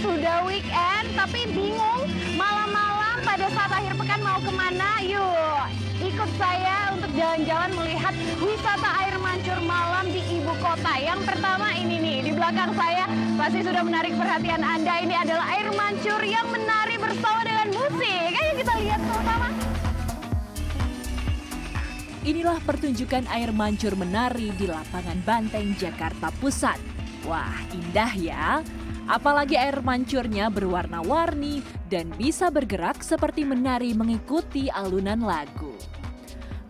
Sudah weekend, tapi bingung malam-malam pada saat akhir pekan mau ke mana? Yuk, ikut saya untuk jalan-jalan melihat wisata air mancur malam di ibu kota. Yang pertama ini nih, di belakang saya pasti sudah menarik perhatian Anda. Ini adalah air mancur yang menari bersama dengan musik. Ayo kita lihat sama-sama. Inilah pertunjukan air mancur menari di lapangan Banteng, Jakarta Pusat. Wah, indah ya. Apalagi air mancurnya berwarna-warni dan bisa bergerak seperti menari mengikuti alunan lagu.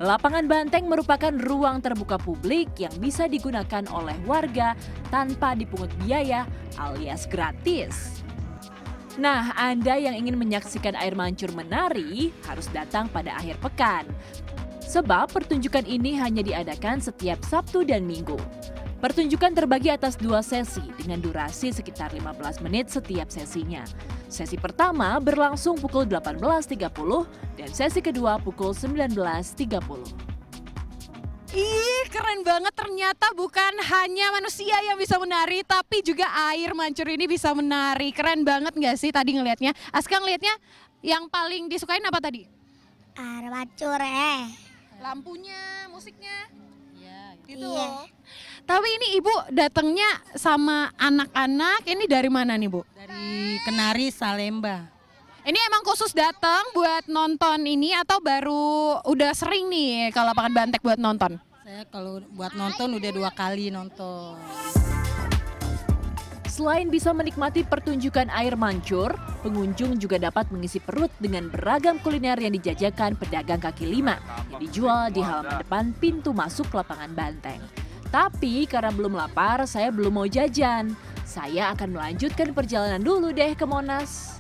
Lapangan Banteng merupakan ruang terbuka publik yang bisa digunakan oleh warga tanpa dipungut biaya alias gratis. Nah, Anda yang ingin menyaksikan air mancur menari harus datang pada akhir pekan. Sebab pertunjukan ini hanya diadakan setiap Sabtu dan Minggu. Pertunjukan terbagi atas dua sesi dengan durasi sekitar 15 menit setiap sesinya. Sesi pertama berlangsung pukul 18.30 dan sesi kedua pukul 19.30. Ih, keren banget ternyata bukan hanya manusia yang bisa menari, tapi juga air mancur ini bisa menari. Keren banget nggak sih tadi ngelihatnya? Aska ngelihatnya yang paling disukain apa tadi? Air mancur eh. Lampunya, musiknya. Gitu. Iya. Tapi ini ibu datangnya sama anak-anak. Ini dari mana nih bu? dari Kenari Salemba. Ini emang khusus datang buat nonton ini atau baru udah sering nih ke lapangan Bantek buat nonton? Saya kalau buat nonton udah dua kali nonton. Selain bisa menikmati pertunjukan air mancur, pengunjung juga dapat mengisi perut dengan beragam kuliner yang dijajakan pedagang kaki lima yang dijual di halaman depan pintu masuk lapangan Banteng. Tapi karena belum lapar, saya belum mau jajan. Saya akan melanjutkan perjalanan dulu deh ke Monas.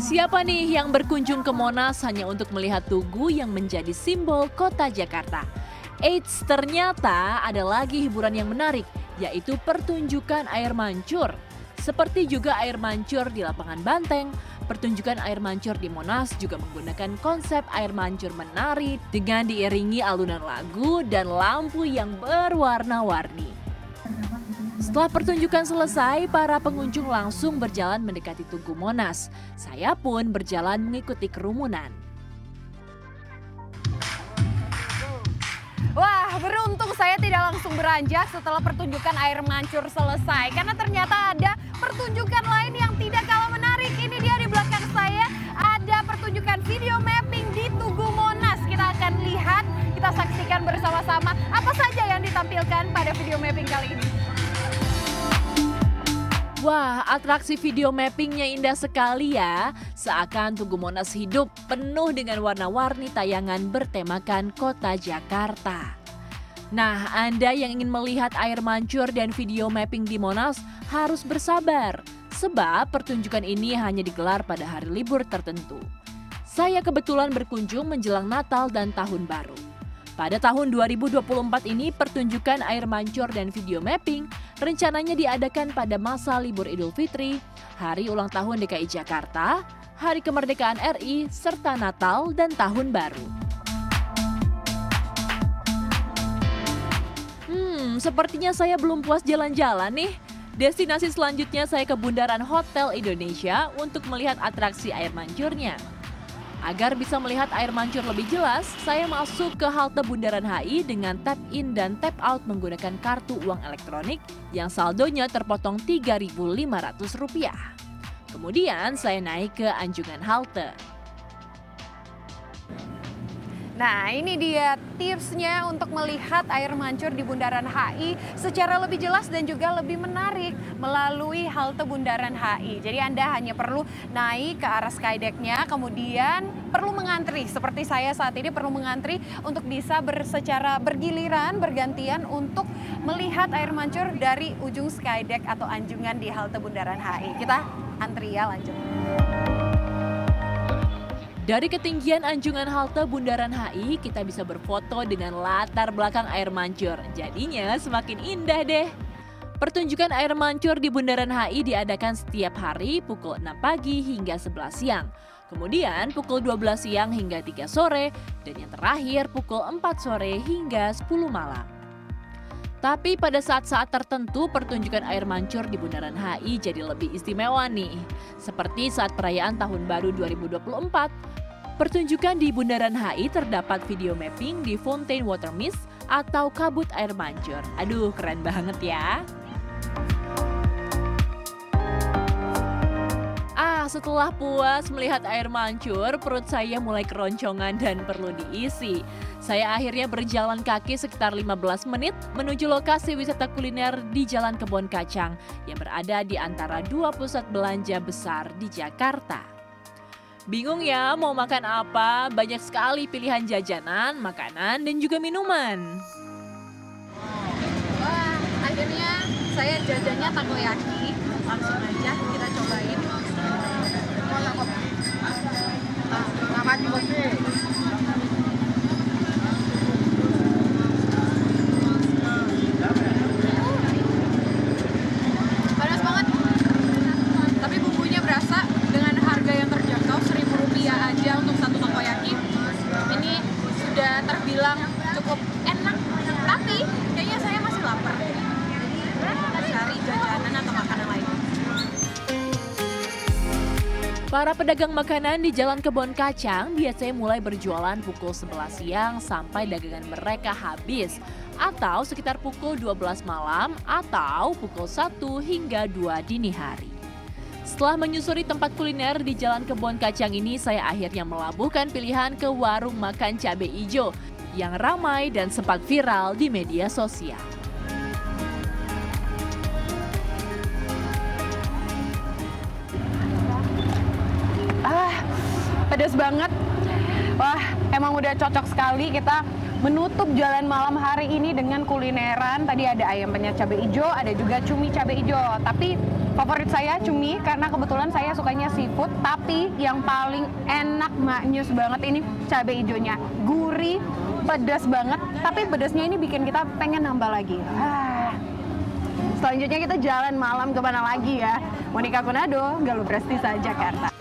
Siapa nih yang berkunjung ke Monas hanya untuk melihat tugu yang menjadi simbol kota Jakarta? Eits, ternyata ada lagi hiburan yang menarik, yaitu pertunjukan air mancur. Seperti juga air mancur di lapangan Banteng, pertunjukan air mancur di Monas juga menggunakan konsep air mancur menari dengan diiringi alunan lagu dan lampu yang berwarna-warni. Setelah pertunjukan selesai, para pengunjung langsung berjalan mendekati Tugu Monas. Saya pun berjalan mengikuti kerumunan. Langsung beranjak setelah pertunjukan air mancur selesai. Karena ternyata ada pertunjukan lain yang tidak kalah menarik. Ini dia di belakang saya, ada pertunjukan video mapping di Tugu Monas. Kita akan lihat, kita saksikan bersama-sama apa saja yang ditampilkan pada video mapping kali ini. Wah, atraksi video mappingnya indah sekali ya. Seakan Tugu Monas hidup penuh dengan warna-warni tayangan bertemakan kota Jakarta. Nah, Anda yang ingin melihat air mancur dan video mapping di Monas harus bersabar. Sebab pertunjukan ini hanya digelar pada hari libur tertentu. Saya kebetulan berkunjung menjelang Natal dan Tahun Baru. Pada tahun 2024 ini pertunjukan air mancur dan video mapping rencananya diadakan pada masa libur Idul Fitri, hari ulang tahun DKI Jakarta, hari kemerdekaan RI, serta Natal dan Tahun Baru. Sepertinya saya belum puas jalan-jalan nih. Destinasi selanjutnya saya ke Bundaran Hotel Indonesia untuk melihat atraksi air mancurnya. Agar bisa melihat air mancur lebih jelas, saya masuk ke halte Bundaran HI dengan tap in dan tap out menggunakan kartu uang elektronik yang saldonya terpotong Rp3.500. Kemudian saya naik ke anjungan halte. Nah, ini dia tipsnya untuk melihat air mancur di Bundaran HI secara lebih jelas dan juga lebih menarik melalui halte Bundaran HI. Jadi Anda hanya perlu naik ke arah skydeck-nya, kemudian perlu mengantri. Seperti saya saat ini perlu mengantri untuk bisa ber, secara bergiliran, bergantian untuk melihat air mancur dari ujung skydeck atau anjungan di halte Bundaran HI. Kita antri ya lanjut. Dari ketinggian anjungan halte Bundaran HI, kita bisa berfoto dengan latar belakang air mancur. Jadinya semakin indah deh. Pertunjukan air mancur di Bundaran HI diadakan setiap hari pukul 6 pagi hingga 11 siang. Kemudian pukul 12 siang hingga 3 sore, dan yang terakhir pukul 4 sore hingga 10 malam. Tapi pada saat-saat tertentu pertunjukan air mancur di Bundaran HI jadi lebih istimewa nih. Seperti saat perayaan Tahun Baru 2024. Pertunjukan di Bundaran HI terdapat video mapping di Fountain Water Mist atau kabut air mancur. Aduh, keren banget ya. Setelah puas melihat air mancur, perut saya mulai keroncongan dan perlu diisi. Saya akhirnya berjalan kaki sekitar 15 menit menuju lokasi wisata kuliner di Jalan Kebon Kacang yang berada di antara dua pusat belanja besar di Jakarta. Bingung ya mau makan apa? Banyak sekali pilihan jajanan, makanan, dan juga minuman. Wah, akhirnya saya jajannya takoyaki. Langsung aja kita cobain. Gracias. Para pedagang makanan di Jalan Kebon Kacang biasanya mulai berjualan pukul 11 siang sampai dagangan mereka habis atau sekitar pukul 12 malam atau pukul 1 hingga 2 dini hari. Setelah menyusuri tempat kuliner di Jalan Kebon Kacang ini, saya akhirnya melabuhkan pilihan ke warung makan cabai ijo yang ramai dan sempat viral di media sosial. Ah, pedas banget. Wah, emang udah cocok sekali kita menutup jalan malam hari ini dengan kulineran. Tadi ada ayam penyet cabai hijau, ada juga cumi cabai hijau. Tapi favorit saya cumi karena kebetulan saya sukanya seafood. Tapi yang paling enak maknyus banget ini cabai hijaunya. Gurih, pedas banget. Tapi pedasnya ini bikin kita pengen nambah lagi. Ah. Selanjutnya kita jalan malam ke mana lagi ya? Monika Kunado, Galuh Prestisa, Jakarta.